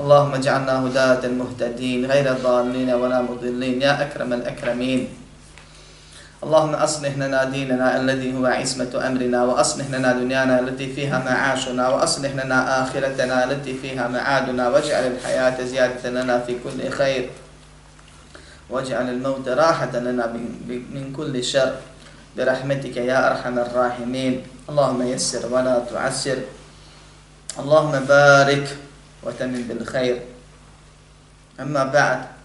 اللهم اجعلنا هداة مهتدين غير ضالين ولا مضلين يا أكرم الأكرمين. اللهم أصلح لنا ديننا الذي هو عصمة أمرنا وأصلح لنا دنيانا التي فيها معاشنا وأصلح لنا آخرتنا التي فيها معادنا واجعل الحياة زيادة لنا في كل خير. واجعل الموت راحة لنا من كل شر. برحمتك يا أرحم الراحمين. اللهم يسر ولا تعسر. اللهم بارك وتمن بالخير أما بعد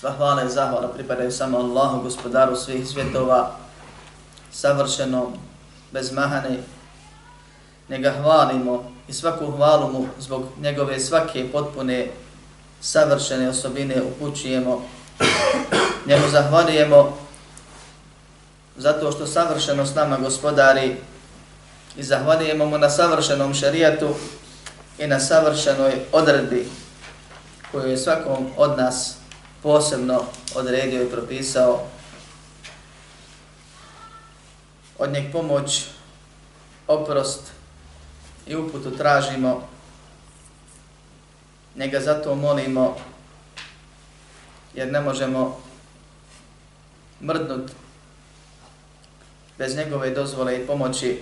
Sva hvala i zahvala pripadaju samo Allahu, gospodaru svih svjetova, savršeno, bez mahane. Njega hvalimo i svaku hvalu mu zbog njegove svake potpune savršene osobine upućujemo. Njemu zahvalijemo zato što savršeno s nama gospodari i zahvalijemo mu na savršenom šarijatu i na savršenoj odredbi koju je svakom od nas posebno odredio i propisao. Od njeg pomoć, oprost i uputu tražimo, njega zato molimo, jer ne možemo mrdnut bez njegove dozvole i pomoći,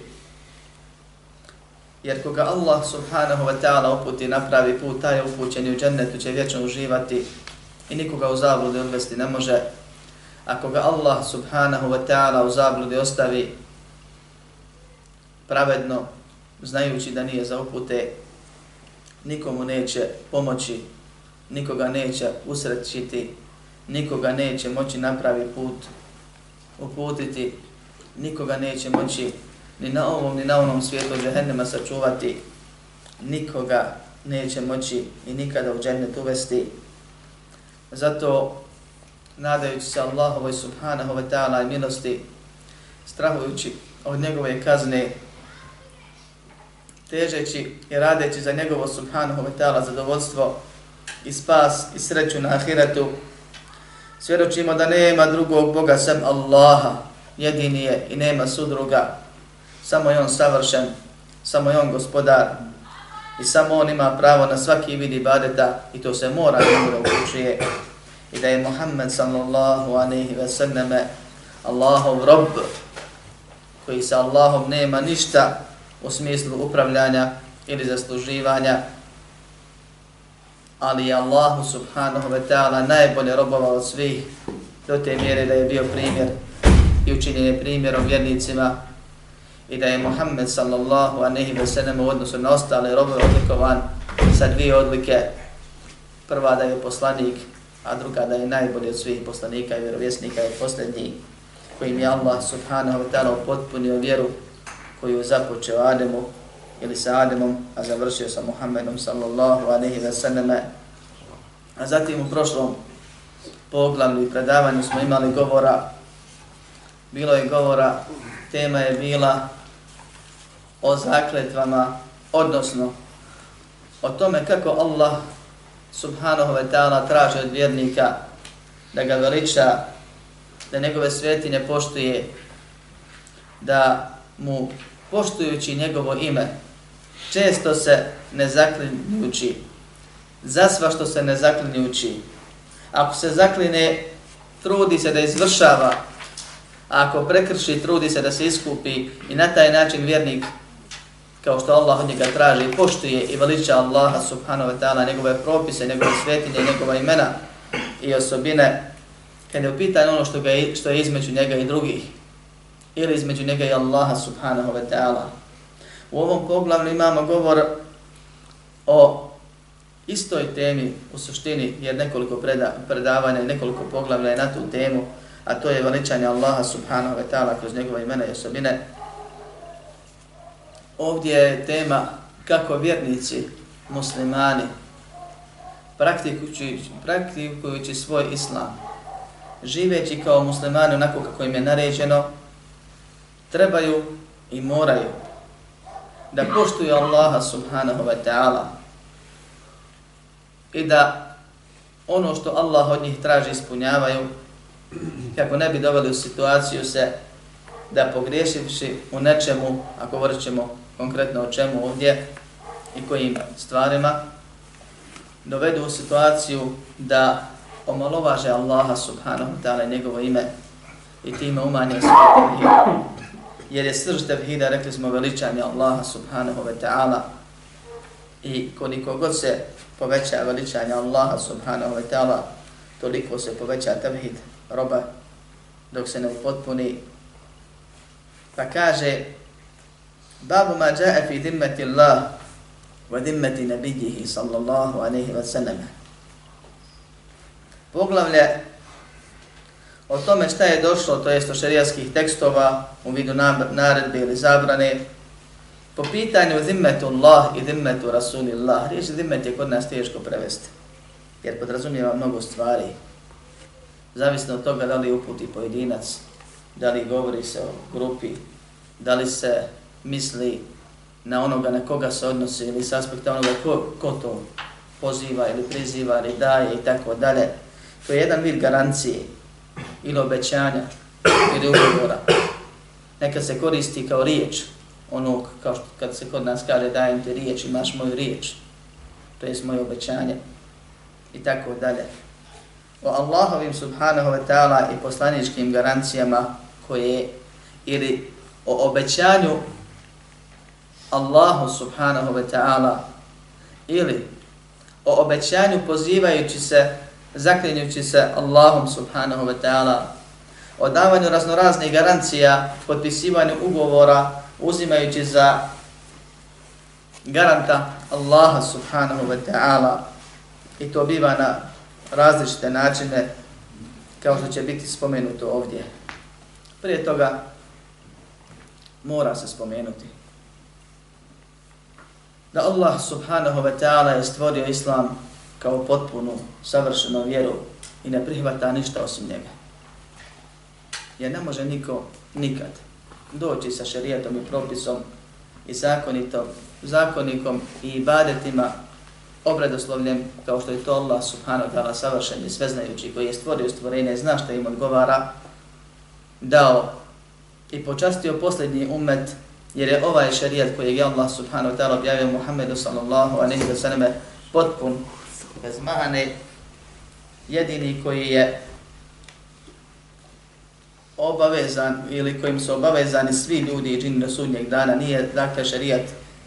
jer koga Allah subhanahu wa ta'ala uputi napravi put, taj je upućen u džennetu će vječno uživati i nikoga u zabludi odvesti ne može. Ako ga Allah subhanahu wa ta'ala u zabludi ostavi pravedno, znajući da nije za upute, nikomu neće pomoći, nikoga neće usrećiti, nikoga neće moći napravi put uputiti, nikoga neće moći ni na ovom ni na onom svijetu džehennema sačuvati, nikoga neće moći i nikada u džennet uvesti, Zato, nadajući se Allahovoj subhanahu wa ta'ala i milosti, strahujući od njegove kazne, težeći i radeći za njegovo subhanahu wa ta'ala zadovoljstvo i spas i sreću na ahiretu, svjedočimo da nema drugog Boga sem Allaha, jedini je i nema sudruga, samo je on savršen, samo je on gospodar i samo on ima pravo na svaki vid ibadeta i to se mora da uključuje i da je Muhammed sallallahu alaihi ve sallame Allahov rob koji sa Allahom nema ništa u smislu upravljanja ili zasluživanja ali je Allahu subhanahu wa ta'ala najbolje robova od svih do te mjere da je bio primjer i učinjen je primjerom vjernicima i da je Muhammed sallallahu alaihi ve sallam u odnosu na ostale robove odlikovan sa dvije odlike. Prva da je poslanik, a druga da je najbolji od svih poslanika i vjerovjesnika i posljednji kojim je Allah subhanahu wa ta'ala potpunio vjeru koju je započeo Ademu ili sa Ademom, a završio sa Muhammedom sallallahu alaihi ve sallam. A zatim u prošlom poglavlju i predavanju smo imali govora, bilo je govora, tema je bila o zakletvama, odnosno o tome kako Allah subhanahu wa ta'ala traži od vjernika da ga veliča, da njegove svetinje poštuje, da mu poštujući njegovo ime često se ne zaklinjući, za sva što se ne zaklinjući. Ako se zakline, trudi se da izvršava, a ako prekrši, trudi se da se iskupi i na taj način vjernik kao što Allah od njega traži, poštuje i veliča Allaha subhanahu wa ta'ala, njegove propise, njegove svetinje, njegova imena i osobine, kada je upitan ono što, ga je, što je između njega i drugih, ili između njega i Allaha subhanahu wa ta'ala. U ovom poglavlju imamo govor o istoj temi u suštini, jer nekoliko preda, predavanja i nekoliko poglavlja je na tu temu, a to je veličanje Allaha subhanahu wa ta'ala kroz njegove imena i osobine. Ovdje je tema kako vjernici, muslimani, praktikujući, praktikujući svoj islam, živeći kao muslimani onako kako im je naređeno, trebaju i moraju da poštuju Allaha subhanahu wa ta'ala i da ono što Allah od njih traži ispunjavaju kako ne bi doveli u situaciju se da pogriješivši u nečemu, ako vrćemo konkretno o čemu ovdje i kojim stvarima, dovedu u situaciju da omalovaže Allaha subhanahu wa ta'ala njegovo ime i time umanje svoj Jer je srž tevhida, rekli smo, veličanje Allaha subhanahu wa ta'ala i koliko god se poveća veličanje Allaha subhanahu wa ta'ala, toliko se poveća tevhid roba dok se ne upotpuni. Pa kaže, babu ma jae fi dimmeti Allah wa dimmeti nabijihi sallallahu alaihi wa sallam. Poglavlje o tome šta je došlo, to jest o šarijaskih tekstova u vidu naredbe ili zabrane, po pitanju zimmetu Allah i zimmetu Rasulillah. Riječ zimmet je kod nas teško prevesti, jer podrazumijeva mnogo stvari. Zavisno od toga da li uputi pojedinac, da li govori se o grupi, da li se misli na onoga na koga se odnosi ili s aspekta onoga ko, ko to poziva ili priziva ili daje i tako dalje. To je jedan vid garancije ili obećanja ili ugovora. Neka se koristi kao riječ onog, kao što kad se kod nas kaže dajem ti riječ, imaš moju riječ. To je moje obećanje i tako dalje. O Allahovim subhanahu wa ta'ala i poslaničkim garancijama koje ili o obećanju Allahu subhanahu wa ta'ala. Ili o obećanju pozivajući se, zaklinjući se Allahom subhanahu wa ta'ala, o davanju raznoraznih garancija, potpisivanju ugovora, uzimajući za garanta Allaha subhanahu wa ta'ala. I to biva na različite načine kao što će biti spomenuto ovdje. Prije toga mora se spomenuti da Allah subhanahu wa ta'ala je stvorio islam kao potpunu, savršenu vjeru i ne prihvata ništa osim njega. Jer ne može niko nikad doći sa šerijetom i propisom i zakonitom, zakonikom i ibadetima obredoslovljem kao što je to Allah subhanahu wa ta'ala savršen i sveznajući koji je stvorio stvorenje, zna što im odgovara, dao i počastio posljednji umet jer je ovaj šarijat koji je Allah subhanahu wa ta'ala objavio Muhammedu sallallahu a nehi da sallam potpun, bez mane, jedini koji je obavezan ili kojim su obavezani svi ljudi i džini do sudnjeg dana, nije dakle šarijat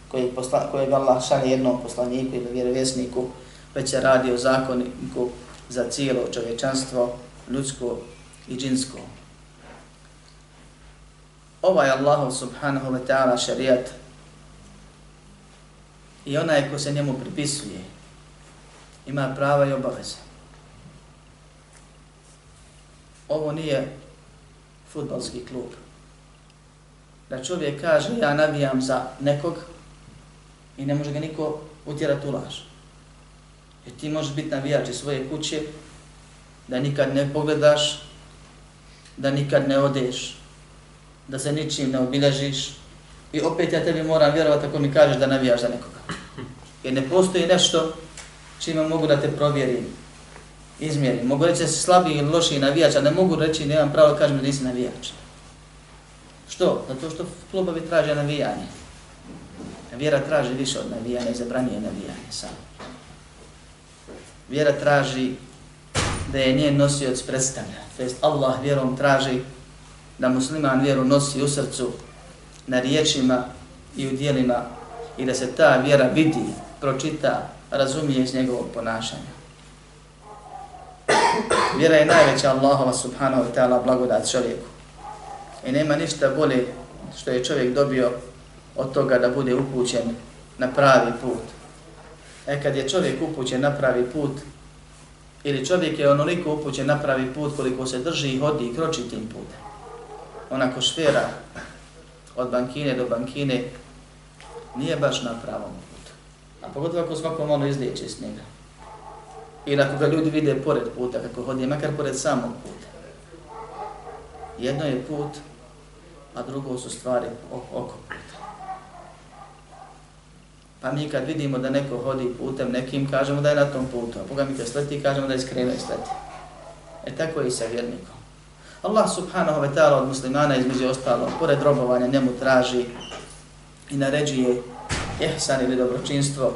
koji posla, kojeg Allah šalje jednom poslaniku ili vjerovjesniku, već je radio zakoniku za cijelo čovječanstvo, ljudsko i džinsko ovaj Allahov subhanahu wa ta'ala šarijat i onaj ko se njemu pripisuje ima prava i obaveze. Ovo nije futbalski klub. Da čovjek kaže ja navijam za nekog i ne može ga niko utjerati u laž. Jer ti možeš biti navijač iz svoje kuće, da nikad ne pogledaš, da nikad ne odeš da se ničim ne obilježiš i opet ja tebi moram vjerovati ako mi kažeš da navijaš za nekoga. Jer ne postoji nešto čime mogu da te provjerim, izmjerim. Mogu reći da si slabiji ili lošiji navijač, a ne mogu reći da imam pravo da kažem da nisi navijač. Što? Zato što klubovi traže navijanje. Vjera traži više od navijanja i zabranije navijanje samo. Vjera traži da je njen nosioc predstavlja. To jest Allah vjerom traži da musliman vjeru nosi u srcu na riječima i u dijelima i da se ta vjera vidi, pročita, razumije iz njegovog ponašanja. Vjera je najveća Allahova subhanahu wa ta'ala blagodat čovjeku. I nema ništa bolje što je čovjek dobio od toga da bude upućen na pravi put. E kad je čovjek upućen na pravi put, ili čovjek je onoliko upućen na pravi put koliko se drži i hodi i kroči tim putem. Onako švera od bankine do bankine nije baš na pravom putu. A pogotovo ako svako ono izliječe iz njega. Ili ako ga ljudi vide pored puta, kako hodi, makar pored samog puta. Jedno je put, a drugo su stvari oko puta. Pa mi kad vidimo da neko hodi putem nekim, kažemo da je na tom putu, a Boga mi kad sleti, kažemo da je skrenuo i sleti. E tako je i sa vjernikom. Allah subhanahu wa ta'ala od muslimana između ostalo, pored robovanja, njemu traži i naređuje ihsan ili dobročinstvo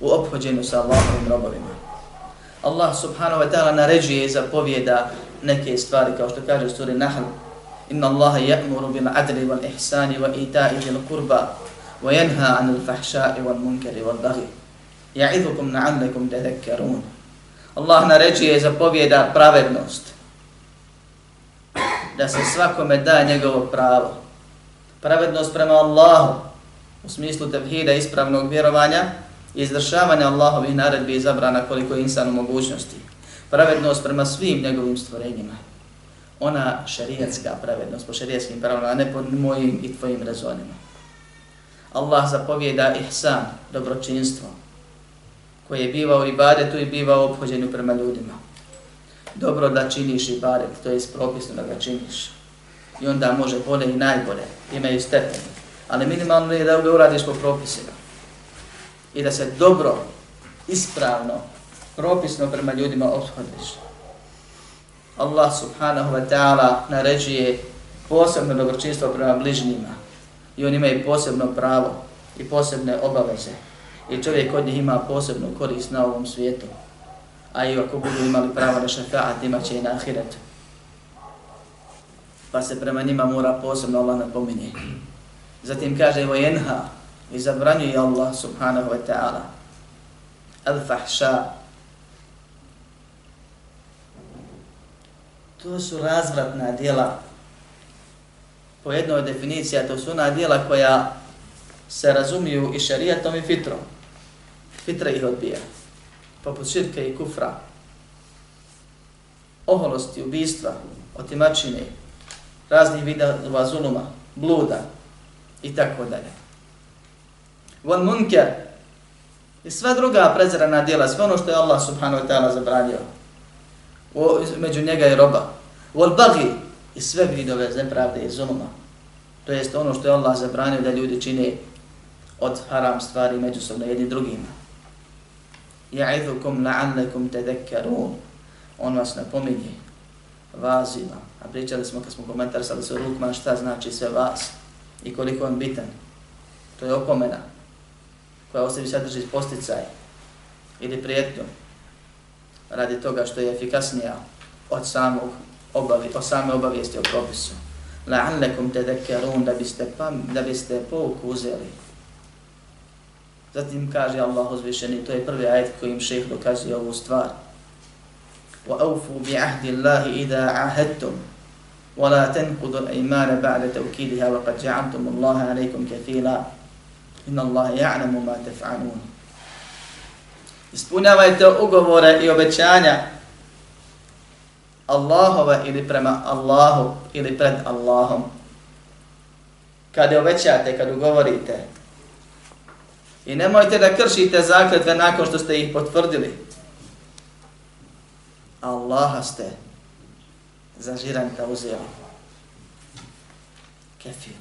u obhođenju sa Allahovim robovima. Allah subhanahu wa ta'ala naređuje i zapovjeda neke stvari, kao što kaže u suri Nahl, Inna Allaha ya'muru bil adli wal ihsani wa ita'i bil kurba wa yanha anil fahša'i wal munkari wal bagi. ya'idhukum na'allikum dedekkarun. Allah naređuje i zapovjeda pravednost, Da se svakome da njegovo pravo. Pravednost prema Allahu u smislu tevhida ispravnog vjerovanja i izdršavanja Allahovih naredbi i zabrana koliko je insan u mogućnosti. Pravednost prema svim njegovim stvorenjima. Ona šarijatska pravednost po šarijatskim pravilima, a ne po mojim i tvojim rezonima. Allah zapovjeda ihsan, dobročinstvo, koje je bivao i badetu i bivao obhođenju prema ljudima. Dobro da činiš i bare, to je propisno da ga činiš. I onda može bolje i najbolje, imaju stepeni. Ali minimalno je da ga uradiš po propisima. I da se dobro, ispravno, propisno prema ljudima obhodiš. Allah subhanahu wa ta'ala naređuje posebno dobročinstvo prema bližnjima i oni imaju posebno pravo i posebne obaveze i čovjek od njih ima posebnu korist na ovom svijetu. A i ako budu imali pravo na šefaat, imat će i na ahiretu. Pa se prema njima mora posebno Allah napominje. Zatim kaže evo jenha i zabranjuje Allah subhanahu wa ta'ala al-fahša To su razvratna djela po jednoj definiciji, to su ona djela koja se razumiju i šarijatom i fitrom. Fitra ih odbija. Poput širka i kufra. Oholosti, ubistva, otimačine, raznih vidova zuluma, bluda i tako dalje. Von munker i sva druga prezirana djela, sve ono što je Allah subhanahu wa ta'ala zabranio. O, među njega je roba. Vol bagi i sve vidove nepravde i zuluma. To jest ono što je Allah zabranio da ljudi čine od haram stvari međusobno jedni drugima. Ja'idhukum la'allakum tadhakkarun. On vas napominje vazima. A pričali smo kad smo komentarsali sa Rukman šta znači sve vas i koliko on bitan. To je opomena koja osebi sadrži posticaj ili prijetnju radi toga što je efikasnija od samog obavi, od same obavijesti o propisu. La'allakum tadhakkarun da biste pam, da biste pouku uzeli. Zatim kaže Allah uzvišeni, to je prvi ajet kojim šejh dokazuje ovu stvar. Wa بِعَهْدِ bi ahdi Allahi idha ahadtum الْأَيْمَانَ بَعْدَ تَوْكِيدِهَا al-aymana ba'da عَلَيْكُمْ wa إِنَّ اللَّهَ يَعْلَمُ alaykum kafila. Inna ya'lamu ma taf'alun. Ispunjavajte ugovore i obećanja Allahova ili prema Allahu ili pred Allahom. Kada obećate, kad ugovorite, I nemojte da kršite zakletve nakon što ste ih potvrdili. Allaha ste za žiranta uzeli. Kefir.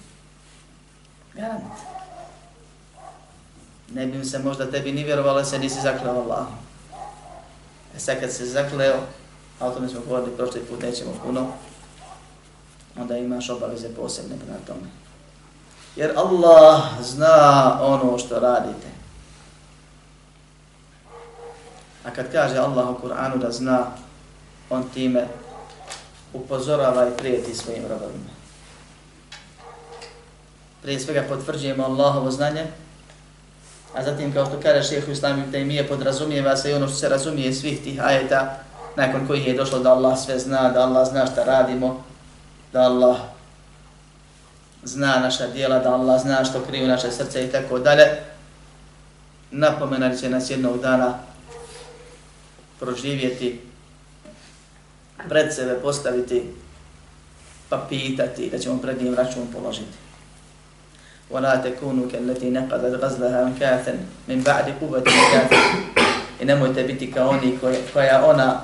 Garant. Ne bi se možda tebi ni vjerovalo se nisi zakleo Allah. E sad kad se zakleo, a o tome smo govorili prošli put, nećemo puno, onda imaš obaveze posebne na tome. Jer Allah zna ono što radite. A kad kaže Allah u Kur'anu da zna, on time upozorava i prijeti svojim robovima. Prije svega potvrđujemo Allahovo znanje, a zatim kao što kaže šehu Islam i Tejmije podrazumijeva se i ono što se razumije svih tih ajeta, nakon kojih je došlo da Allah sve zna, da Allah zna šta radimo, da Allah zna naša dijela, da Allah zna što kriju naše srce i tako dalje, napomena će nas jednog dana proživjeti, pred sebe postaviti, pa pitati da ćemo pred njim račun položiti. ولا تكونوا كالتي نقضت غزلها انكاثا من بعد قوة انكاثا i nemojte biti kao oni koja, koja ona,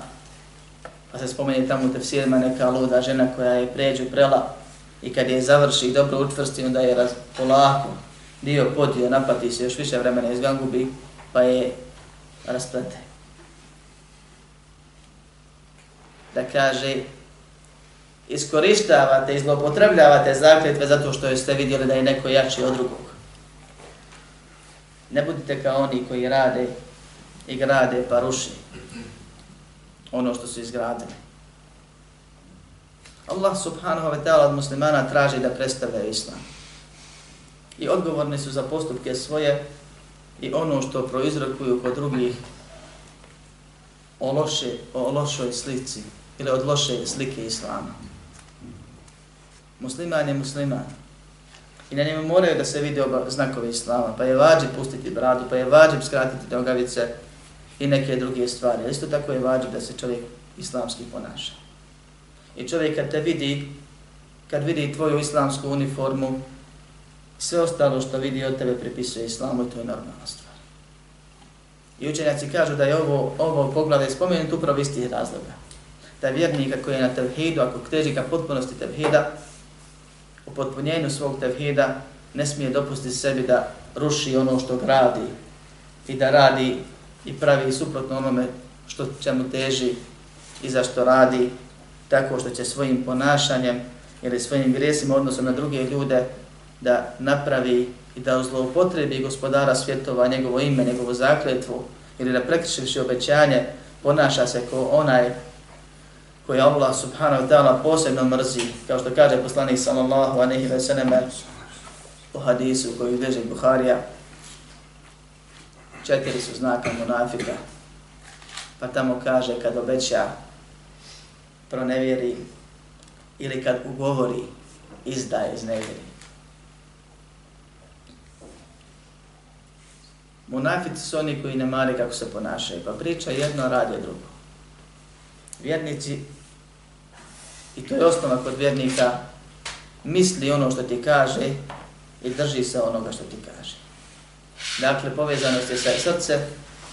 pa se spomeni tamo u tefsirima neka luda žena koja je pređu prela i kad je završi i dobro učvrsti, onda je raz, polako dio podio, napati se još više vremena izgangubi, pa je rasplete. Da kaže, iskorištavate i zlopotrebljavate zakljetve zato što ste vidjeli da je neko jači od drugog. Ne budite kao oni koji rade i grade pa ruši ono što su izgradili. Allah subhanahu wa ta'ala od muslimana traži da predstavljaju islam. I odgovorni su za postupke svoje i ono što proizrokuju kod drugih o, loše, o lošoj slici ili od loše slike islama. Musliman je musliman. I na njemu moraju da se vide oba znakovi islama, pa je vađib pustiti bradu, pa je vađib skratiti nogavice i neke druge stvari. Isto tako je vađib da se čovjek islamski ponaša. I čovjek kad te vidi, kad vidi tvoju islamsku uniformu, sve ostalo što vidi od tebe pripisuje islamu i to je normalna stvar. I učenjaci kažu da je ovo, ovo poglade spomenut upravo istih razloga. Da vjernika koji je na tevhidu, ako teži ka potpunosti tevhida, u potpunjenju svog tevhida ne smije dopustiti sebi da ruši ono što gradi i da radi i pravi suprotno onome što čemu teži i za što radi tako što će svojim ponašanjem ili svojim grijesima odnosom na druge ljude da napravi i da zloupotrebi gospodara svjetova, njegovo ime, njegovu zakletvu ili da prekrišivši obećanje ponaša se ko onaj koji Allah subhanahu wa ta'ala posebno mrzi, kao što kaže poslanik sallallahu alaihi ve sallam u hadisu koji veže Buharija, četiri su znaka munafika, pa tamo kaže kad obeća pronevjeri ili kad ugovori izdaje iz nevjeri. Munafici su oni koji ne mari kako se ponašaju, pa priča jedno, radi drugo. Vjernici I to je osnova kod vjernika, misli ono što ti kaže i drži se onoga što ti kaže. Dakle, povezanost je sa srce,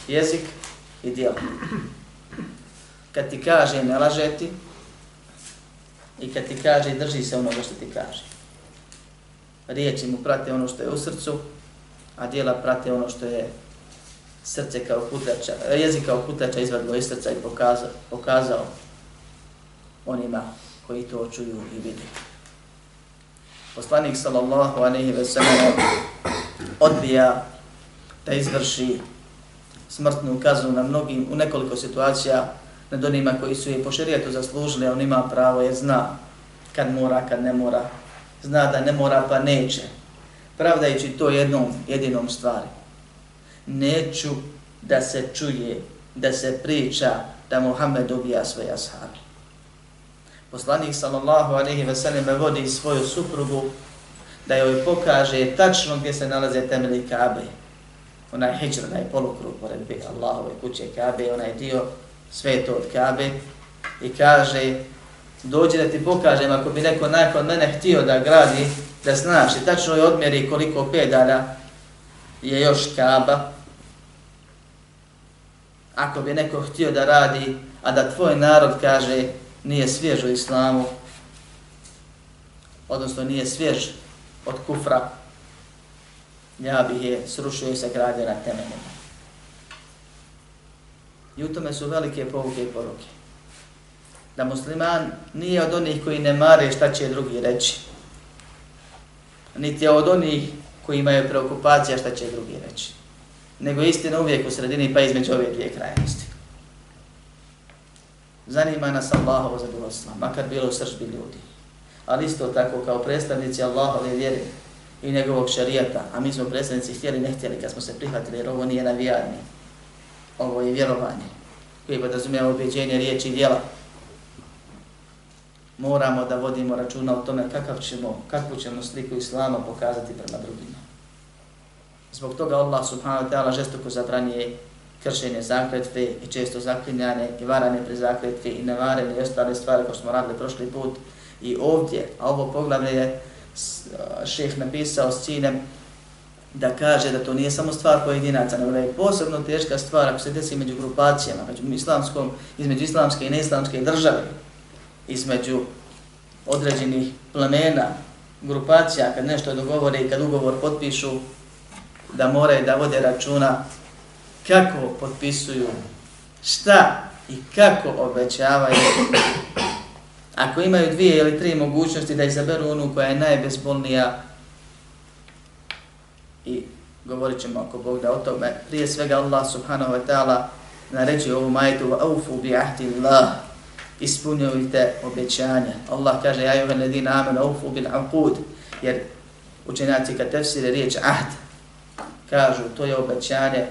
jezik i djelo. Kad ti kaže ne lažeti, i kad ti kaže drži se onoga što ti kaže. Riječi mu prate ono što je u srcu, a dijela prate ono što je srce kao putača, jezik kao putača izvadilo iz srca i pokazao, pokazao onima koji to čuju i vidi. Poslanik sallallahu alaihi ve sellem odbija da izvrši smrtnu kaznu na mnogim, u nekoliko situacija nad onima koji su je po šerijetu zaslužili, on ima pravo jer zna kad mora, kad ne mora. Zna da ne mora pa neće. Pravdajući to jednom, jedinom stvari. Neću da se čuje, da se priča da Muhammed ubija svoje ashabi poslanik sallallahu alejhi ve sellem vodi svoju suprugu da joj pokaže tačno gdje se nalaze temelji Kabe. Onaj hijr, onaj polukrug pored bi Allahove kuće Kabe, onaj dio sveto od Kabe i kaže dođi da ti pokažem ako bi neko nakon mene htio da gradi, da znaš i tačno je odmjeri koliko pedalja je još Kaba. Ako bi neko htio da radi, a da tvoj narod kaže nije svjež u islamu, odnosno nije svjež od kufra, ja bih je srušio i sagradio na temeljima. I u tome su velike pouke i poruke. Da musliman nije od onih koji ne mare šta će drugi reći. Niti je od onih koji imaju preokupacija šta će drugi reći. Nego istina uvijek u sredini pa između ove dvije krajnosti. Zanima nas Allahovo zadovoljstvo, makar bilo u sržbi ljudi. Ali isto tako kao predstavnici Allahove vjere i njegovog šarijata, a mi smo predstavnici htjeli ne htjeli kad smo se prihvatili jer ovo nije navijanje, ovo je vjerovanje. koji podrazumijeva objeđenje riječi i djela. Moramo da vodimo računa o tome kakav ćemo, kakvu ćemo sliku Islama pokazati prema drugima. Zbog toga Allah subhanahu wa ta'ala žestoko zabranije kršenje zakletve i često zaklinjane i varane pri zakletvi i nevarene i ostale stvari koje smo radili prošli put. I ovdje, a ovo poglavlje je šeh napisao s ciljem da kaže da to nije samo stvar pojedinaca, nego da je posebno teška stvar ako se desi među grupacijama, među islamskom, između islamske i neislamske države, između određenih plemena, grupacija, kad nešto dogovore i kad ugovor potpišu, da moraju da vode računa kako potpisuju, šta i kako obećavaju. Ako imaju dvije ili tri mogućnosti da izaberu onu koja je najbezbolnija i govorit ćemo ako Bog da o tome, prije svega Allah subhanahu wa ta'ala naređuje ovu majetu aufu bi ahdi Allah ispunjujte obećanja. Allah kaže ja juha ledina amen aufu bil aqud jer učenjaci kad tefsire riječ ahd kažu to je obećanje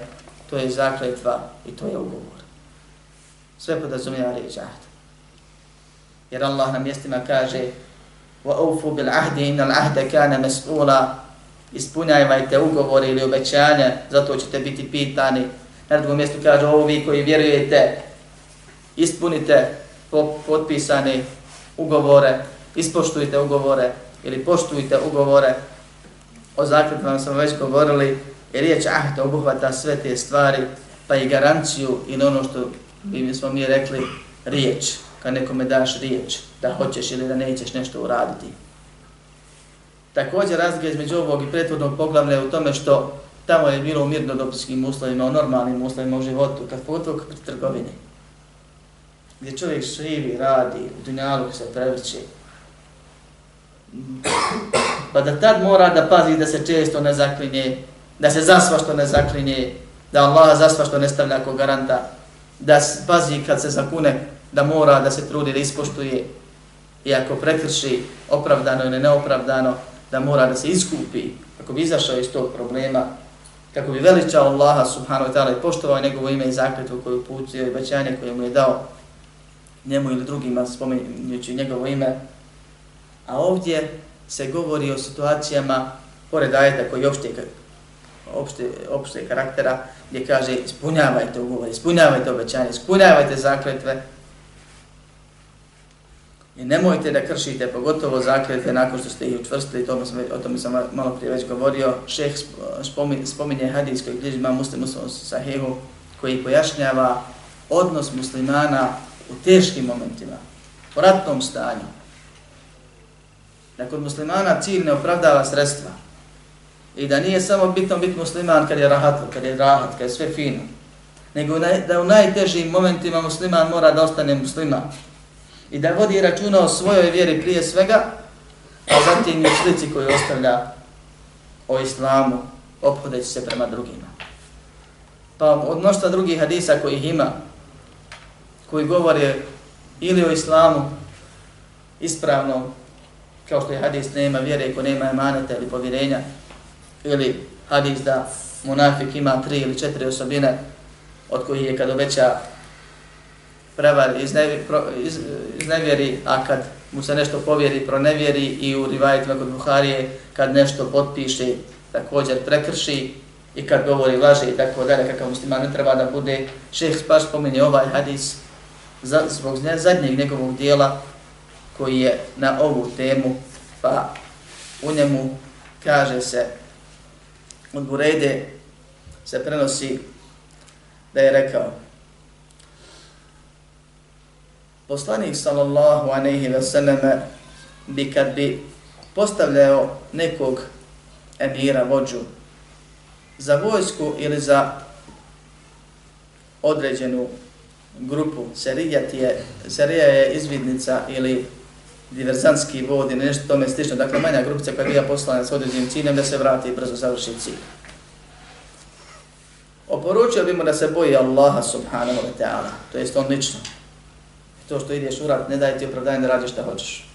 to je zakletva i to je ugovor. Sve podrazumijeva riječ ahd. Jer Allah na mjestima kaže وَأَوْفُوا بِالْعَهْدِ إِنَّ الْعَهْدَ كَانَ مَسْئُولًا ispunjajte ugovore ili obećanja, zato ćete biti pitani. Na drugom mjestu kaže ovo vi koji vjerujete, ispunite potpisane ugovore, ispoštujte ugovore ili poštujte ugovore. O zakletvama smo već govorili, Jer riječ ahd obuhvata sve te stvari, pa i garanciju i ono što bi smo mi rekli riječ, kad nekome daš riječ, da hoćeš ili da nećeš nešto uraditi. Također razlika između ovog i prethodnog poglavlja je u tome što tamo je bilo u mirnodopskim uslovima, u normalnim uslovima u životu, kad pogotovo pri trgovini, gdje čovjek živi, radi, u dunjalu se prevrće, pa da tad mora da pazi da se često ne zaklinje da se zasva što ne zaklinje, da Allah zasva što ne stavlja ako garanta, da pazi kad se zakune, da mora da se trudi da ispoštuje. I ako prekrši opravdano ili neopravdano, da mora da se iskupi kako bi izašao iz tog problema, kako bi veličao Allaha subhanahu wa ta'ala i poštovao njegovo ime i zakletvu koju putio i baćanje koje mu je dao njemu ili drugima spominjući njegovo ime. A ovdje se govori o situacijama, pored ajeta koji opšte opšte, opšte karaktera, gdje kaže ispunjavajte ugovor, ispunjavajte obećanje, ispunjavajte zakletve. I nemojte da kršite, pogotovo zakljete nakon što ste ih učvrstili, to sam, o tome sam malo prije već govorio. Šeh spominje, spominje hadis koji bliži ima muslim muslim sahihu, koji pojašnjava odnos muslimana u teškim momentima, u ratnom stanju. Da kod muslimana cilj ne opravdava sredstva, I da nije samo bitno biti musliman kad je rahat, kad je rahat, kad je sve fino. Nego da u najtežim momentima musliman mora da ostane musliman. I da vodi računa o svojoj vjeri prije svega, a zatim i slici koju ostavlja o islamu, ophodeći se prema drugima. Pa od mnošta drugih hadisa kojih ima, koji govore ili o islamu ispravnom, kao što je hadis nema vjere, ko nema emaneta ili povjerenja, ili hadis da munafik ima tri ili četiri osobine od kojih je kad obeća prevari, iznevjeri, a kad mu se nešto povjeri, pronevjeri i u rivajitima kod Buharije kad nešto potpiše, također prekrši i kad govori laže i tako dalje, kakav musliman ne treba da bude. Šeheh Spaš spominje ovaj hadis za, zbog zadnjeg njegovog dijela koji je na ovu temu, pa u njemu kaže se od Burejde se prenosi da je rekao Poslanik sallallahu alejhi ve selleme bi kad bi postavljao nekog emira vođu za vojsku ili za određenu grupu serijat je serija je izvidnica ili diverzanski vod ili nešto tome slično, dakle manja grupica koja je bila poslana s određenim ciljem da se vrati i brzo završi cilj. Oporučio bi mu da se boji Allaha subhanahu wa ta'ala, to jest on lično. To što ideš u rat, ne daje ti opravdanje da radiš šta hoćeš.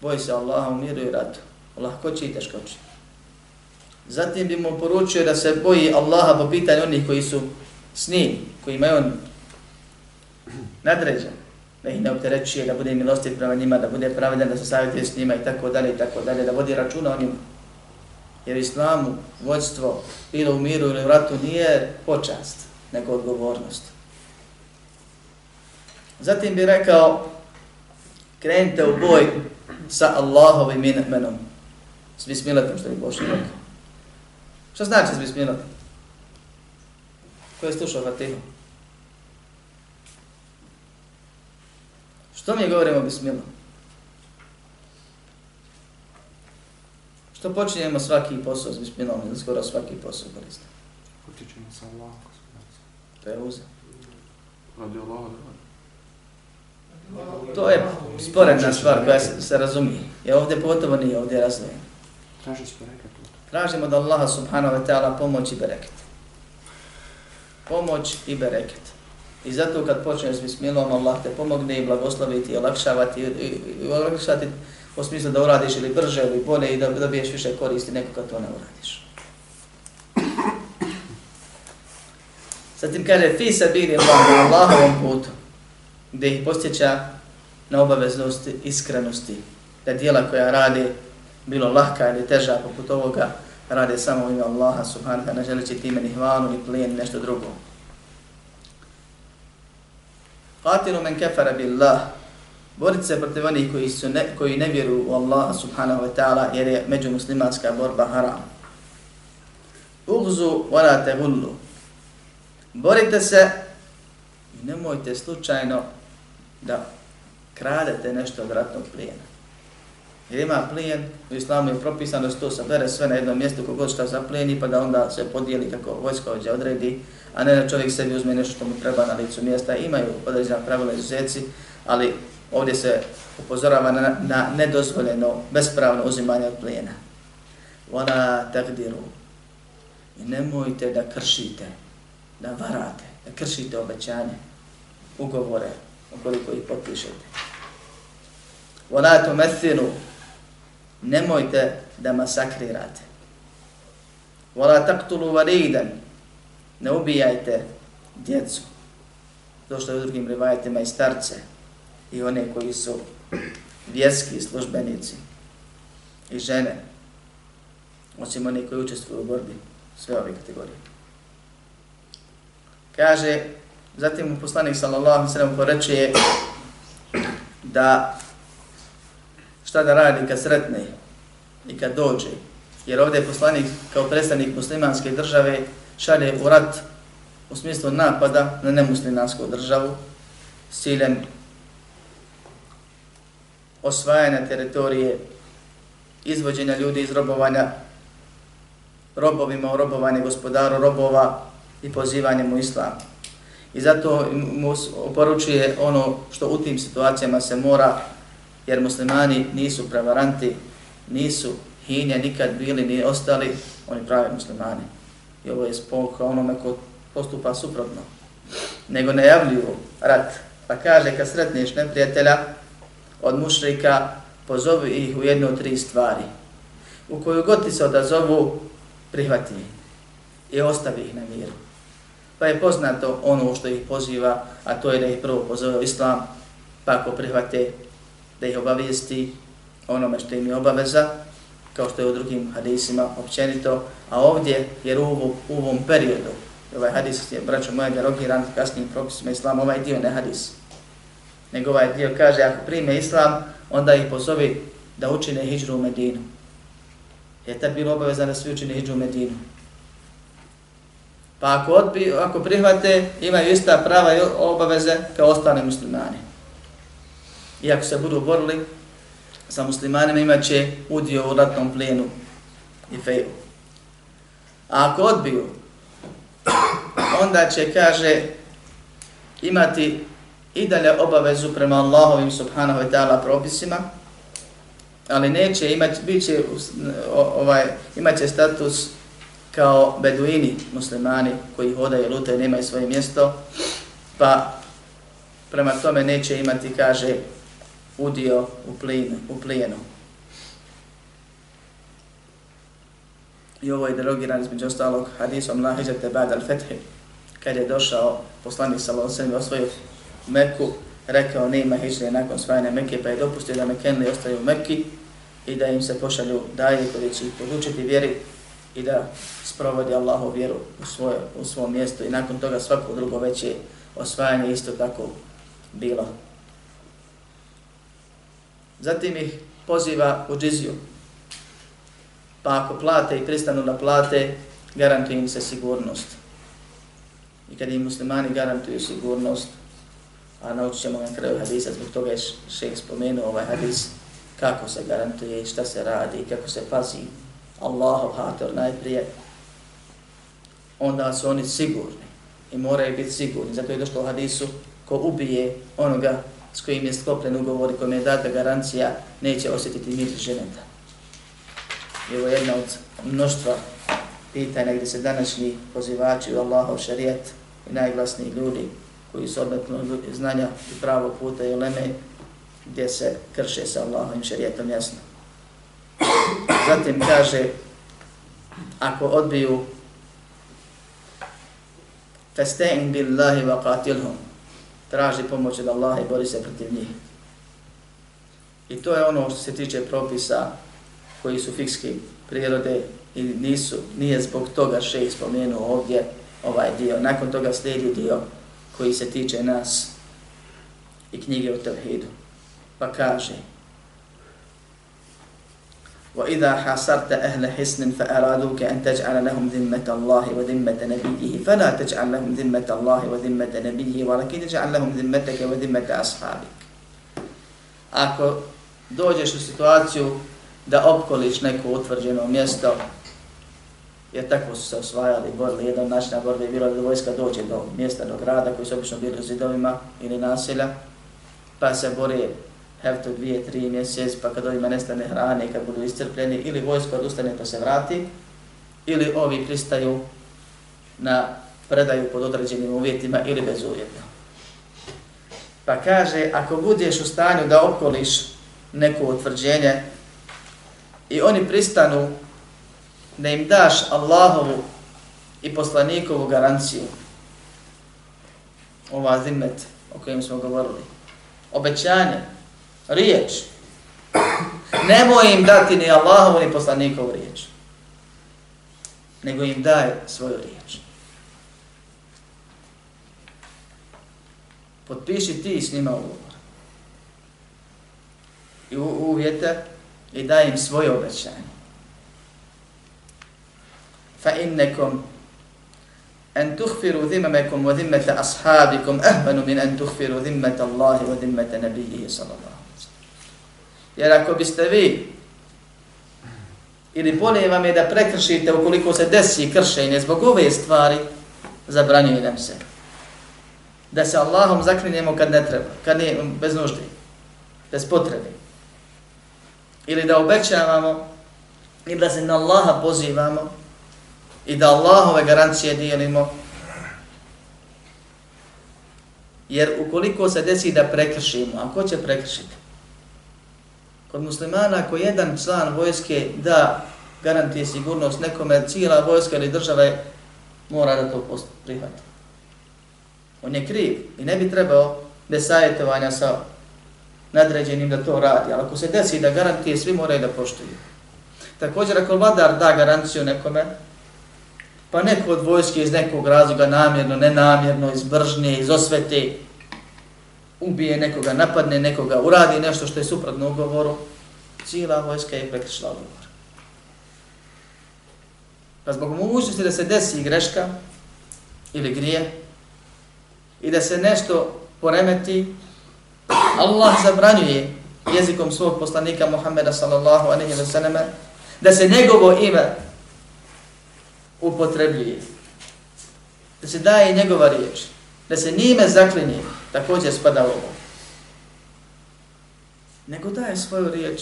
Boj se Allaha u miru i ratu, lahko će i teško Zatim bi mu poručio da se boji Allaha po pitanju onih koji su s njim, kojima je on nadređen, da ih ne opterećuje, da bude milostiv prema njima, da bude pravedan, da se savjetuje s njima i tako dalje i tako dalje, da vodi računa o njima. Jer islamu vođstvo bilo u miru ili u ratu nije počast, nego odgovornost. Zatim bi rekao, krenite u boj sa Allahovim imenom. S bismiletom, što bi Bošnji rekao. Što znači s bismiletom? Ko je slušao Fatihu? Što mi govorimo bismillah? Što počinjemo svaki posao s bismillahom ili skoro svaki posao koristimo? Potičemo sa Allahom. To je uza. Radi Allah, To je sporedna stvar koja se, se razumije. Je ovdje pogotovo nije ovdje tu. Tražimo da Allaha subhanahu wa ta'ala pomoć i bereket. Pomoć i bereket. I zato kad počneš s bismilom, Allah te pomogne i blagosloviti i olakšavati i, i, i olakšati u smislu da uradiš ili brže ili bolje i da dobiješ više koristi neko kad to ne uradiš. Zatim kaže, fi se bili Allah na Allahovom putu, gdje ih posjeća na obaveznosti iskrenosti, da dijela koja radi, bilo lahka ili teža poput ovoga, rade samo u ime Allaha subhanahu ne želeći time ni hvalu, ni plijen, nešto drugo. Qatilu men kefara billah, borit se protiv onih koji, su ne, koji ne vjeruju u Allaha subhanahu wa ta'ala jer je međumuslimanska borba haram. Ugzu wala tehullu, Borite se i nemojte slučajno da kradete nešto od ratnog plijena. Jer ima plijen, u islamu je propisano da se to sabere sve na jednom mjestu kogod šta zaplijeni pa da onda se podijeli kako vojska ovdje odredi, a ne da čovjek sebi uzme nešto što mu treba na licu mjesta. Imaju određena pravila izuzetci, ali ovdje se upozorava na, na nedozvoljeno, bespravno uzimanje od plijena. Ona takdiru. I nemojte da kršite da varate, da kršite obećanje, ugovore, ukoliko ih potpišete. Volatu methinu, nemojte da masakrirate. Vola taktulu validan, ne ubijajte djecu. Došlo je u drugim rivajetima i starce i one koji su vjerski službenici i žene, osim oni koji učestvuju u borbi, sve ove kategorije. Kaže, zatim mu poslanik sallallahu alaihi sallam poreče da šta da radi kad sretne i kad dođe. Jer ovdje je poslanik kao predstavnik muslimanske države šalje u rat u smislu napada na nemuslimansku državu s ciljem osvajanja teritorije, izvođenja ljudi iz robovanja robovima u robovanje gospodaru robova, i pozivanjem u islam. I zato mu oporučuje ono što u tim situacijama se mora, jer muslimani nisu prevaranti, nisu hinje nikad bili ni ostali, oni pravi muslimani. I ovo je spolka onome ko postupa suprotno. Nego ne javljuju rat. Pa kaže, kad sretneš neprijatelja od mušrika, pozovi ih u jednu od tri stvari. U koju god ti se odazovu, prihvati i ostavi ih na miru. Pa je poznato ono što ih poziva, a to je da ih prvo pozove islam, pa ako prihvate da ih obavijesti onome što im je obaveza, kao što je u drugim hadisima općenito, a ovdje, jer u, u ovom periodu, ovaj hadis je, braćo moja, derogiran kasnijim propisima islama, ovaj dio ne hadis, nego ovaj dio kaže, ako prime islam, onda ih pozovi da učine hijđru u Medinu. Je tad bilo obavezano da svi učine hijđru u Medinu. Pa ako, odbi, ako prihvate, imaju ista prava i obaveze kao ostane muslimani. I ako se budu borili sa muslimanima, imat će udio u ratnom plijenu i feju. A ako odbiju, onda će, kaže, imati i dalje obavezu prema Allahovim subhanahu wa ta'ala propisima, ali neće imati, bit će, ovaj, imat će status kao beduini muslimani koji hodaju lute i nemaju svoje mjesto, pa prema tome neće imati, kaže, udio u, plin, u plijenu. I ovo je derogiran između ostalog hadisom la hijete bad al fethi. kad je došao poslanik Salosem i osvojio Meku, rekao nema hične nakon svajanja Mekke, pa je dopustio da Mekenli ostaju u Mekki i da im se pošalju daje koji će ih podučiti vjeri i da sprovodi Allahov vjeru u, svoje, u svom mjestu i nakon toga svako drugo veće osvajanje isto tako bilo. Zatim ih poziva u džiziju. Pa ako plate i pristanu na plate, garantuje im se sigurnost. I kad im muslimani garantuju sigurnost, a naučit ćemo na kraju hadisa, zbog toga je šeh spomenuo ovaj hadis, kako se garantuje šta se radi i kako se pazi Allahov hator najprije, onda su oni sigurni i moraju biti sigurni. Zato je došlo u hadisu, ko ubije onoga s kojim je sklopljen ugovor i kojim je data garancija, neće osjetiti mir ženeta. I ovo je jedna od mnoštva pitanja gdje se današnji pozivači u Allahov šarijet i najglasniji ljudi koji su odmetno znanja i pravo puta i uleme gdje se krše sa Allahovim šarijetom jasno. Zatim kaže, ako odbiju festein billahi wa qatilhum. Traži pomoć od Allaha i bori se protiv njih. I to je ono što se tiče propisa koji su fikski prirode i nisu, nije zbog toga še spomenuo ovdje ovaj dio. Nakon toga slijedi dio koji se tiče nas i knjige o Tevhidu. Pa kaže وإذا حاصرت أهل حسن فأرادوك أن تجعل لهم ذمة الله وذمة نبيه فلا تجعل لهم ذمة الله وذمة نبيه ولكن تجعل لهم ذمتك وذمة أصحابك Ako dođeš u situaciju da opkoliš neko utvrđeno mjesto, jer tako su se osvajali, borili, jedan način na borbi je bilo da vojska dođe do mjesta, do grada koji su obično bili u zidovima ili naselja, pa se bori hefto dvije, tri mjesec, pa kad ovima nestane hrane i kad budu iscrpljeni, ili vojsko odustane pa se vrati, ili ovi pristaju na predaju pod određenim uvjetima ili bez uvjeta. Pa kaže, ako budeš u stanju da okoliš neko utvrđenje i oni pristanu da im daš Allahovu i poslanikovu garanciju, ova zimet o kojem smo govorili, obećanje, riječ. Nemoj im dati ni Allahovu ni poslanikovu riječ. Nego im daj svoju riječ. Potpiši ti s njima ugovor. I uvjete i daj im svoje obećanje. Fa innekom en tuhfiru zimamekom wa zimmete ashabikum ahbanu min en tuhfiru zimmete Allahi wa zimmete nabijihi sallallahu Jer ako biste vi ili bolje vam je da prekršite ukoliko se desi kršenje zbog ove stvari, zabranjuje nam se. Da se Allahom zaklinjemo kad ne treba, kad ne, bez nužde, bez potrebe. Ili da obećavamo, ili da se na Allaha pozivamo i da Allahove garancije dijelimo. Jer ukoliko se desi da prekršimo, a ko će prekršiti? Kod muslimana ako jedan član vojske da garantije sigurnost nekome, cijela vojska ili država mora da to prihvati. On je kriv i ne bi trebao bez savjetovanja sa nadređenim da to radi, ali ako se desi da garantije, svi moraju da poštuju. Također, ako vladar da garanciju nekome, pa neko od vojske iz nekog razloga namjerno, nenamjerno, iz bržnje, iz osvete, ubije nekoga, napadne nekoga, uradi nešto što je suprotno ugovoru, cijela vojska je prekršila ugovor. Pa zbog mogućnosti da se desi greška ili grije i da se nešto poremeti, Allah zabranjuje jezikom svog poslanika Muhammeda sallallahu alaihi wa sallame da se njegovo ime upotrebljuje. Da se daje njegova riječ. Da se njime zaklinje također spada u ovo. Nego daje svoju riječ.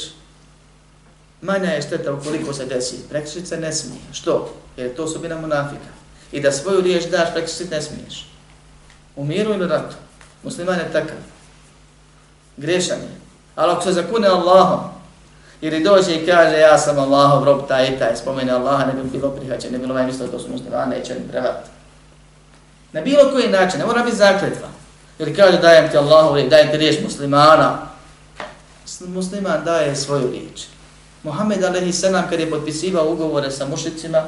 Manja je šteta ukoliko se desi. Prekšit se ne smije. Što? Jer to su bina munafika. I da svoju riječ daš, prekšit ne smiješ. U miru ili ratu. Musliman je takav. Grešan je. Ali ako se zakune Allahom, ili dođe i kaže ja sam Allahov rob taj i taj, spomene Allaha, ne bi bilo prihvaćen, ne bilo ovaj mislo, to su muslimane, neće ni prevati. Na bilo koji način, ne mora biti zakletva. Jer kaže dajem ti Allahu, dajem ti riječ muslimana. Musliman daje svoju riječ. Muhammed a.s. kad je potpisivao ugovore sa mušicima,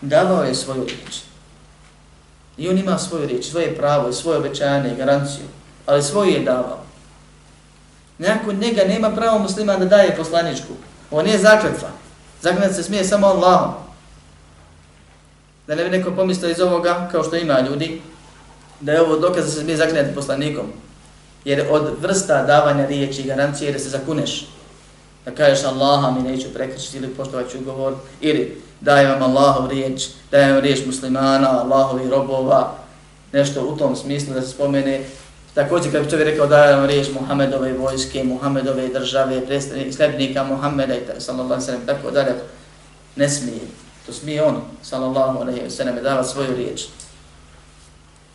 davao je svoju riječ. I on ima svoju riječ, svoje pravo, svoje obećanje i garanciju, ali svoju je davao. Nakon njega nema pravo musliman da daje poslaničku. On je zakletva. Zakletva se smije samo Allahom. Da ne bi neko pomislio iz ovoga, kao što ima ljudi, da je ovo dokaz da se smije zaklinjati poslanikom. Jer od vrsta davanja riječi i garancije da se zakuneš. Da kažeš Allaha mi neću prekričiti ili poštovat ću ugovor. Ili dajem vam Allahov riječ, dajem vam riječ muslimana, Allahovi robova. Nešto u tom smislu da se spomene. Također kad bi čovjek rekao dajem vam riječ Muhammedove vojske, Muhammedove države, sljednika Muhammeda i sallallahu sallam, tako dalje. Ne smije. To smije on, sallallahu alaihi sallam, davati svoju riječ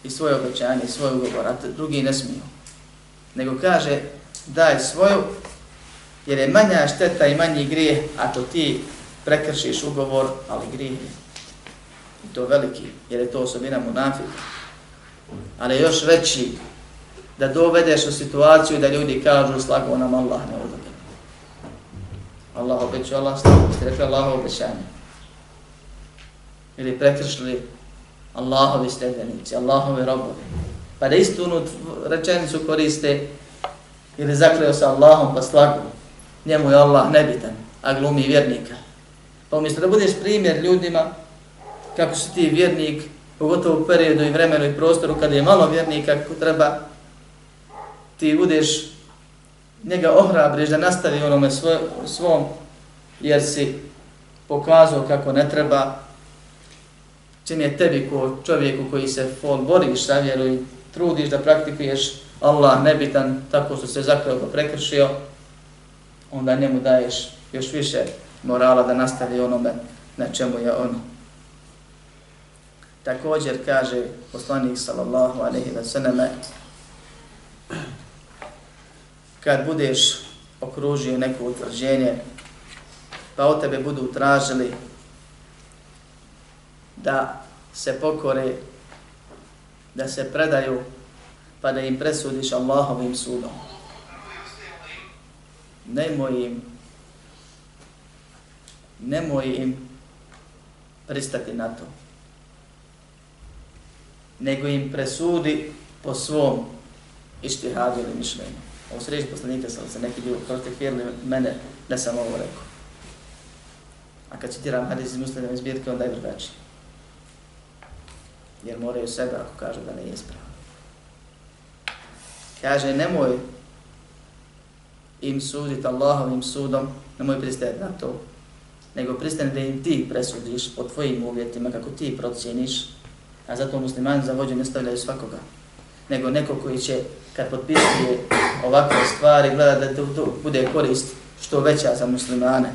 i svoje obećanje, i svoj ugovor, a drugi ne smiju. Nego kaže, daj svoju, jer je manja šteta i manji grijeh ako ti prekršiš ugovor, ali grijeh je. I to veliki, jer je to osobina munafika. Ali još veći, da dovedeš u situaciju da ljudi kažu slago nam Allah ne odobri. Allah obećao, Allah ste rekli Allah obećanje. Ili prekršili Allahovi sljedenici, Allahovi robovi. Pa da istu unu rečenicu koriste ili zakleo sa Allahom pa slagu, njemu je Allah nebitan, a glumi vjernika. Pa umjesto da budeš primjer ljudima kako si ti vjernik, pogotovo u periodu i vremenu i prostoru kada je malo vjernika kako treba, ti budeš njega ohrabriš da nastavi onome svoj, svom, jer si pokazao kako ne treba, čine tebi ko čovjeku koji se fol boriš sa vjeru i trudiš da praktikuješ Allah nebitan tako što se zakreo pa prekršio, onda njemu daješ još više morala da nastavi onome na čemu je ono. Također kaže poslanik sallallahu alaihi wa sallam kad budeš okružio neko utvrđenje pa od tebe budu tražili da se pokore, da se predaju, pa da im presudiš Allahovim sudom. Nemoj im, nemoj im pristati na to. Nego im presudi po svom ištihadu ili mišljenju. Ovo sreći poslanika sam se neki ljudi protekvirili mene da sam ovo rekao. A kad citiram hadis iz muslimove zbirke, onda je drugačije jer moraju sebe ako kažu da ne je ispravno. Kaže, nemoj im suditi Allahovim sudom, nemoj pristajati na to, nego pristani da im ti presudiš po tvojim uvjetima, kako ti procjeniš, a zato muslimani za vođu ne stavljaju svakoga, nego neko koji će, kad potpisuje ovakve stvari, gleda da to bude korist što veća za muslimane,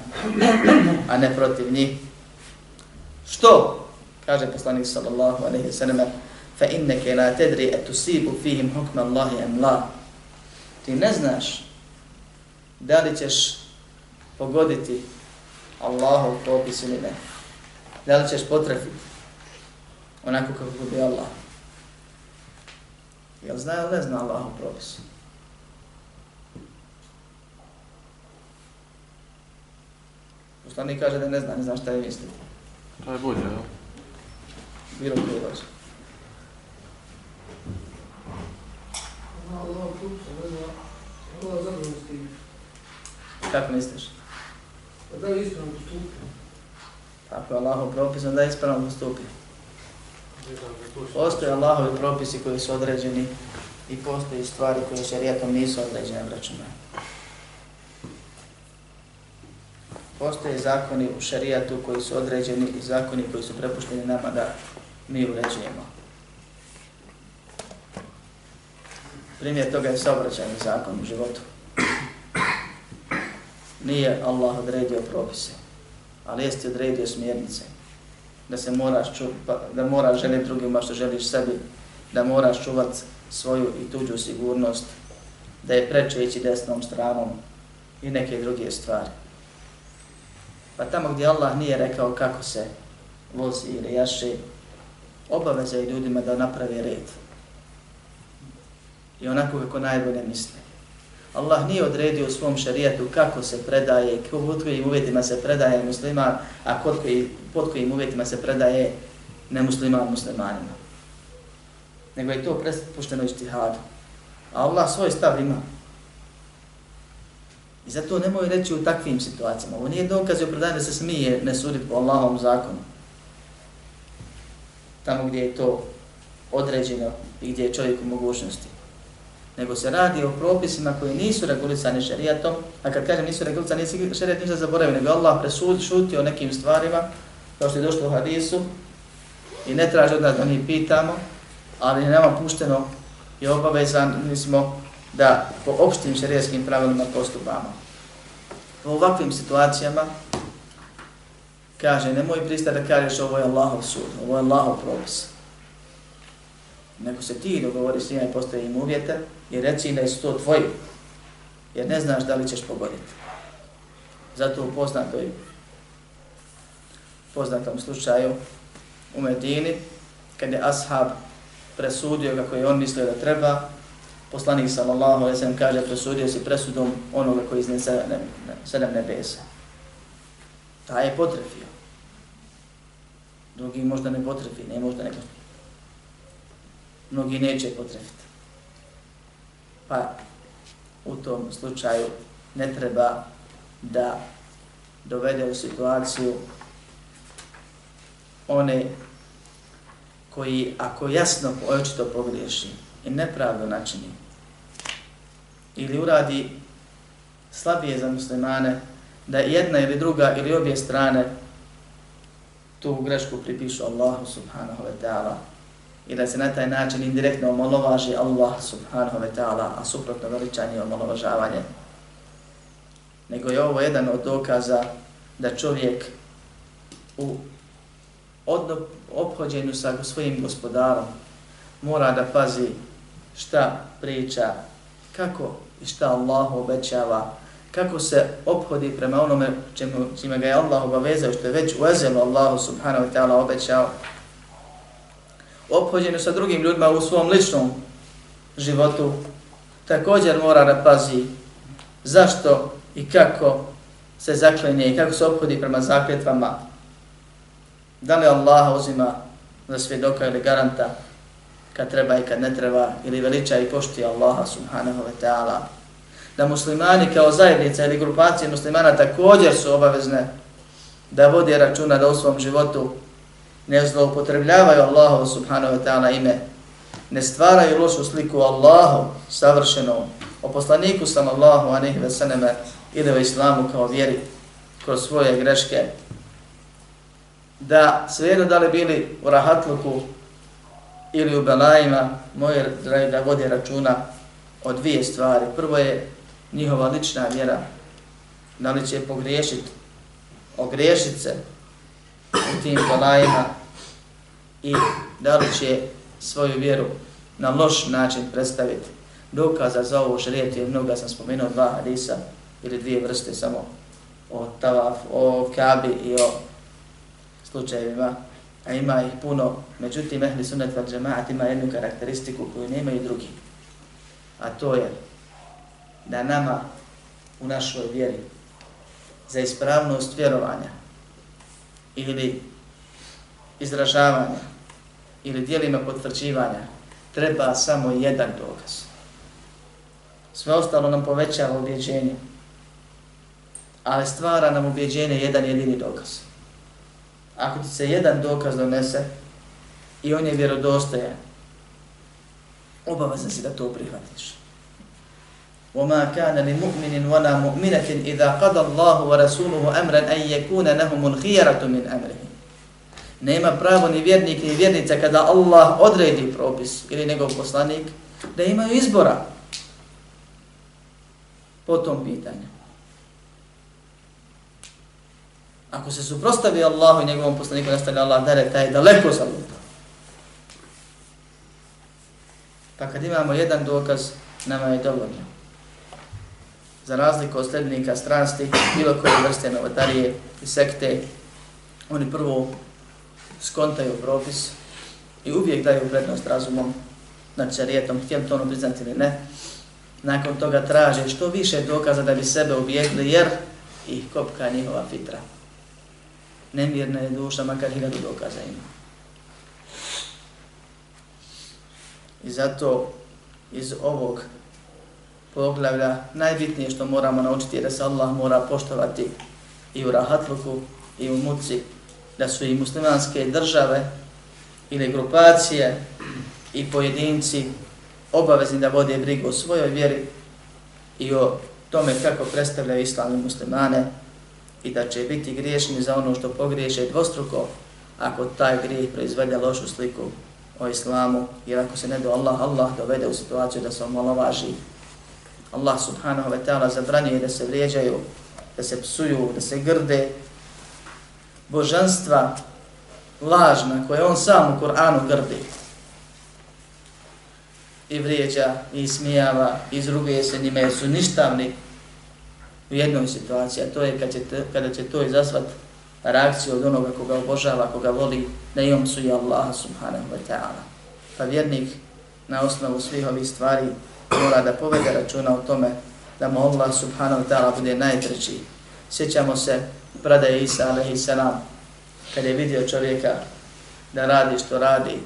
a ne protiv njih. Što? Kaže poslanik sallallahu alejhi ve sellem fa inneke la tadri e tusibu fihim hukm Allah am la ti ne znaš da li ćeš pogoditi Allahov propis ili ne da li ćeš potrefiti onako kako bi Allah jel zna ili ne zna Allahov propis Poslanik kaže da ne zna, ne zna šta je misliti. To je bolje, jel? Bilo koji laž. Kako misliš? Pa da je ispravno postupio. Ako je Allahov propis, onda je ispravno postupio. Postoje Allahovi propisi koji su određeni i postoje stvari koje šarijatom nisu određene, braćima. Postoje zakoni u šarijatu koji su određeni i zakoni koji su prepušteni nama da mi uređujemo. Primjer toga je saobraćajni zakon u životu. Nije Allah odredio propise, ali jeste odredio smjernice. Da se moraš, ču, pa- da moraš želiti drugima što želiš sebi, da moraš čuvat svoju i tuđu sigurnost, da je preče ići desnom stranom i neke druge stvari. Pa tamo gdje Allah nije rekao kako se vozi ili jaše, obaveza je ljudima da naprave red. I onako kako najbolje misle. Allah nije odredio u svom šarijetu kako se predaje, pod kojim uvjetima se predaje musliman, a kod koji, pod kojim uvjetima se predaje nemusliman muslimanima. Nego je to prepušteno istihadu. A Allah svoj stav ima. I zato nemoj reći u takvim situacijama. Ovo nije dokaz i predanju da se smije ne suditi po Allahovom zakonu. Tamo gdje je to određeno i gdje je čovjek u mogućnosti nego se radi o propisima koji nisu regulisani šarijatom, a kad kažem nisu regulisani, nije šarijat ništa zaboravio, nego Allah presud, šuti o nekim stvarima, kao što je došlo u hadisu, i ne traži od nas da mi pitamo, ali nema pušteno i obavezan smo da po opštim šarijatskim pravilima postupamo. U ovakvim situacijama, kaže, nemoj pristati da kažeš ovo je Allahov sud, ovo je Allahov propis. Nego se ti dogovori s njima i postoje im uvjete, i reci da su to tvoji, jer ne znaš da li ćeš pogoditi. Zato u poznatoj, poznatom slučaju u Medini, kad je ashab presudio kako je on mislio da treba, poslanik sallallahu alaihi sallam kaže presudio si presudom onoga koji iznije sedem, sedem nebesa. Ta je potrefio. Drugi možda ne potrefi, ne možda ne potrefi. Mnogi neće potrefiti pa u tom slučaju ne treba da dovede u situaciju one koji ako jasno očito pogriješi i nepravdo načini ili uradi slabije za muslimane da jedna ili druga ili obje strane tu grešku pripišu Allahu subhanahu wa ta'ala i da se na taj način indirektno omalovaži Allah subhanahu wa ta'ala, a suprotno veličanje i omalovažavanje. Nego je ovo jedan od dokaza da čovjek u obhođenju sa svojim gospodarom mora da pazi šta priča, kako i šta Allah obećava, kako se obhodi prema onome čemu, čime ga je Allah obavezao, što je već u ezelu Allahu subhanahu wa ta'ala obećao, Obhođenju sa drugim ljudima u svom ličnom životu, također mora da pazi zašto i kako se zaklenje i kako se ophodi prema zakljetvama. Da li Allah uzima za svjedoka ili garanta kad treba i kad ne treba, ili veliča i pošti Allaha subhanahu wa ta'ala. Da muslimani kao zajednica ili grupacije muslimana također su obavezne da vode računa da u svom životu ne zloupotrebljavaju Allahu subhanahu wa ta'ala ime, ne stvaraju lošu sliku Allahu savršenom, o poslaniku sam Allahu a nehi veseneme ili o islamu kao vjeri kroz svoje greške, da svejedno da li bili u rahatluku ili u belajima, moje dragi da vode računa o dvije stvari. Prvo je njihova lična vjera, da li će pogriješiti, ogriješiti se u tim belajima, i da li će svoju vjeru na loš način predstaviti. Dokaza za ovo šarijeti je mnogo, sam spomenuo dva hadisa ili dvije vrste samo o tavaf, o kabi i o slučajevima, a ima ih puno. Međutim, ehli sunnet val džemaat ima jednu karakteristiku koju nemaju drugi. A to je da nama u našoj vjeri za ispravnost vjerovanja ili izražavanja ili dijelima potvrđivanja treba samo jedan dokaz. Sve ostalo nam povećava ubjeđenje, ali stvara nam ubjeđenje jedan jedini dokaz. Ako ti se jedan dokaz donese i on je vjerodostojan, obavezan si da to prihvatiš. وما كان لمؤمن ولا مؤمنة إذا قضى الله ورسوله أمرا أن يكون لهم الخيرة من أمره nema pravo ni vjernik ni vjernica kada Allah odredi propis ili njegov poslanik da imaju izbora po tom pitanju. Ako se suprostavi Allahu i njegovom poslaniku nastavlja Allah dare, taj je daleko za luta. Pa kad imamo jedan dokaz, nama je dovoljno. Za razliku od sledbenika strasti, bilo koje vrste novotarije i sekte, oni prvo skontaju propis i uvijek daju prednost razumom nad šarijetom, htjeli to ono priznati ili ne. Nakon toga traže što više dokaza da bi sebe ubijedili, jer ih kopka njihova fitra. Nemirna je duša, makar hiljadu dokaza ima. I zato iz ovog poglavlja najbitnije što moramo naučiti je da se Allah mora poštovati i u rahatluku i u muci, da su i muslimanske države ili grupacije i pojedinci obavezni da vode brigu o svojoj vjeri i o tome kako predstavljaju islam muslimane i da će biti griješni za ono što pogriješe dvostruko ako taj grijeh proizvede lošu sliku o islamu, jer ako se ne do Allah, Allah dovede u situaciju da se omalovaži. Allah subhanahu wa ta'ala zabranjuje da se vrijeđaju, da se psuju, da se grde. Božanstva lažna koje on sam u Kur'anu grdi. I vrijeđa i smijava i izruguje se njime jer su ništavni. U jednoj situaciji, a to je kad će te, kada će to izasvat reakciju od onoga koga obožava, koga voli, da i su psuje Allah subhanahu wa ta'ala. Pa vjernik na osnovu svih ovih stvari mora da povede računa o tome da mu Allah subhanahu wa ta'ala bude najtreći. Sjećamo se pradaje Isa alaihi salam kad je vidio čovjeka da radi što radi,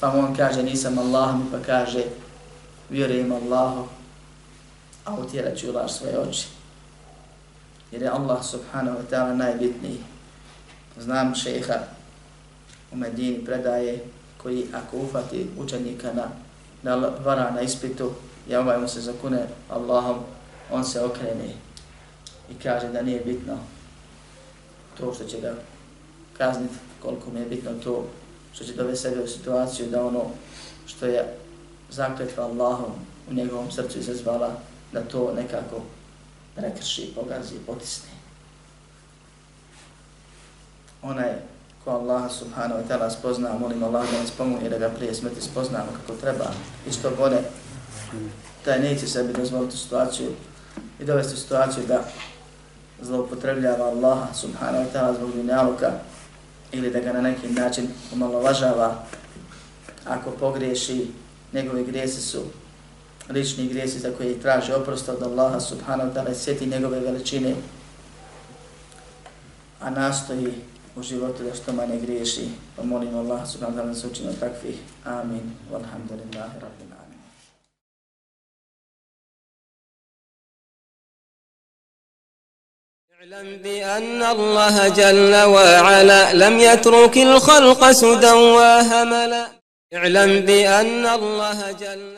pa mu on kaže nisam Allah, pa kaže vjerujem Allahu, a utjerat ću laž svoje oči jer je Allah subhanahu wa ta'ala najbitniji. Znam šeha u Medini predaje koji ako ufati učenika na, na vara na ispitu i ovaj mu se zakune Allahom, on se okrene i kaže da nije bitno to što će ga kazniti, koliko mi je bitno to što će dovesti sebe u situaciju da ono što je zakletva Allahom u njegovom srcu izazvala, da to nekako prekrši, pogazi, potisne. Onaj ko Allah subhanahu wa ta'ala spozna, molim Allah da nas pomogne da ga prije smrti spoznamo kako treba i što bode, taj neće sebi dozvoliti situaciju i dovesti situaciju da zloupotrebljava Allaha subhanahu wa ta'ala zbog dunjaluka ili da ga na neki način omalovažava. Ako pogriješi, njegovi grijesi su lični grijesi za koje traži oprost od Allaha subhanahu wa ta'ala i sjeti njegove veličine, a nastoji u životu da što manje griješi. Pa molim Allah subhanahu wa ta'ala da se učinu takvih. Amin. Walhamdulillahi rabbil alamin. اعلم بأن الله جل وعلا لم يترك الخلق سدى وهملا اعلم بأن الله جل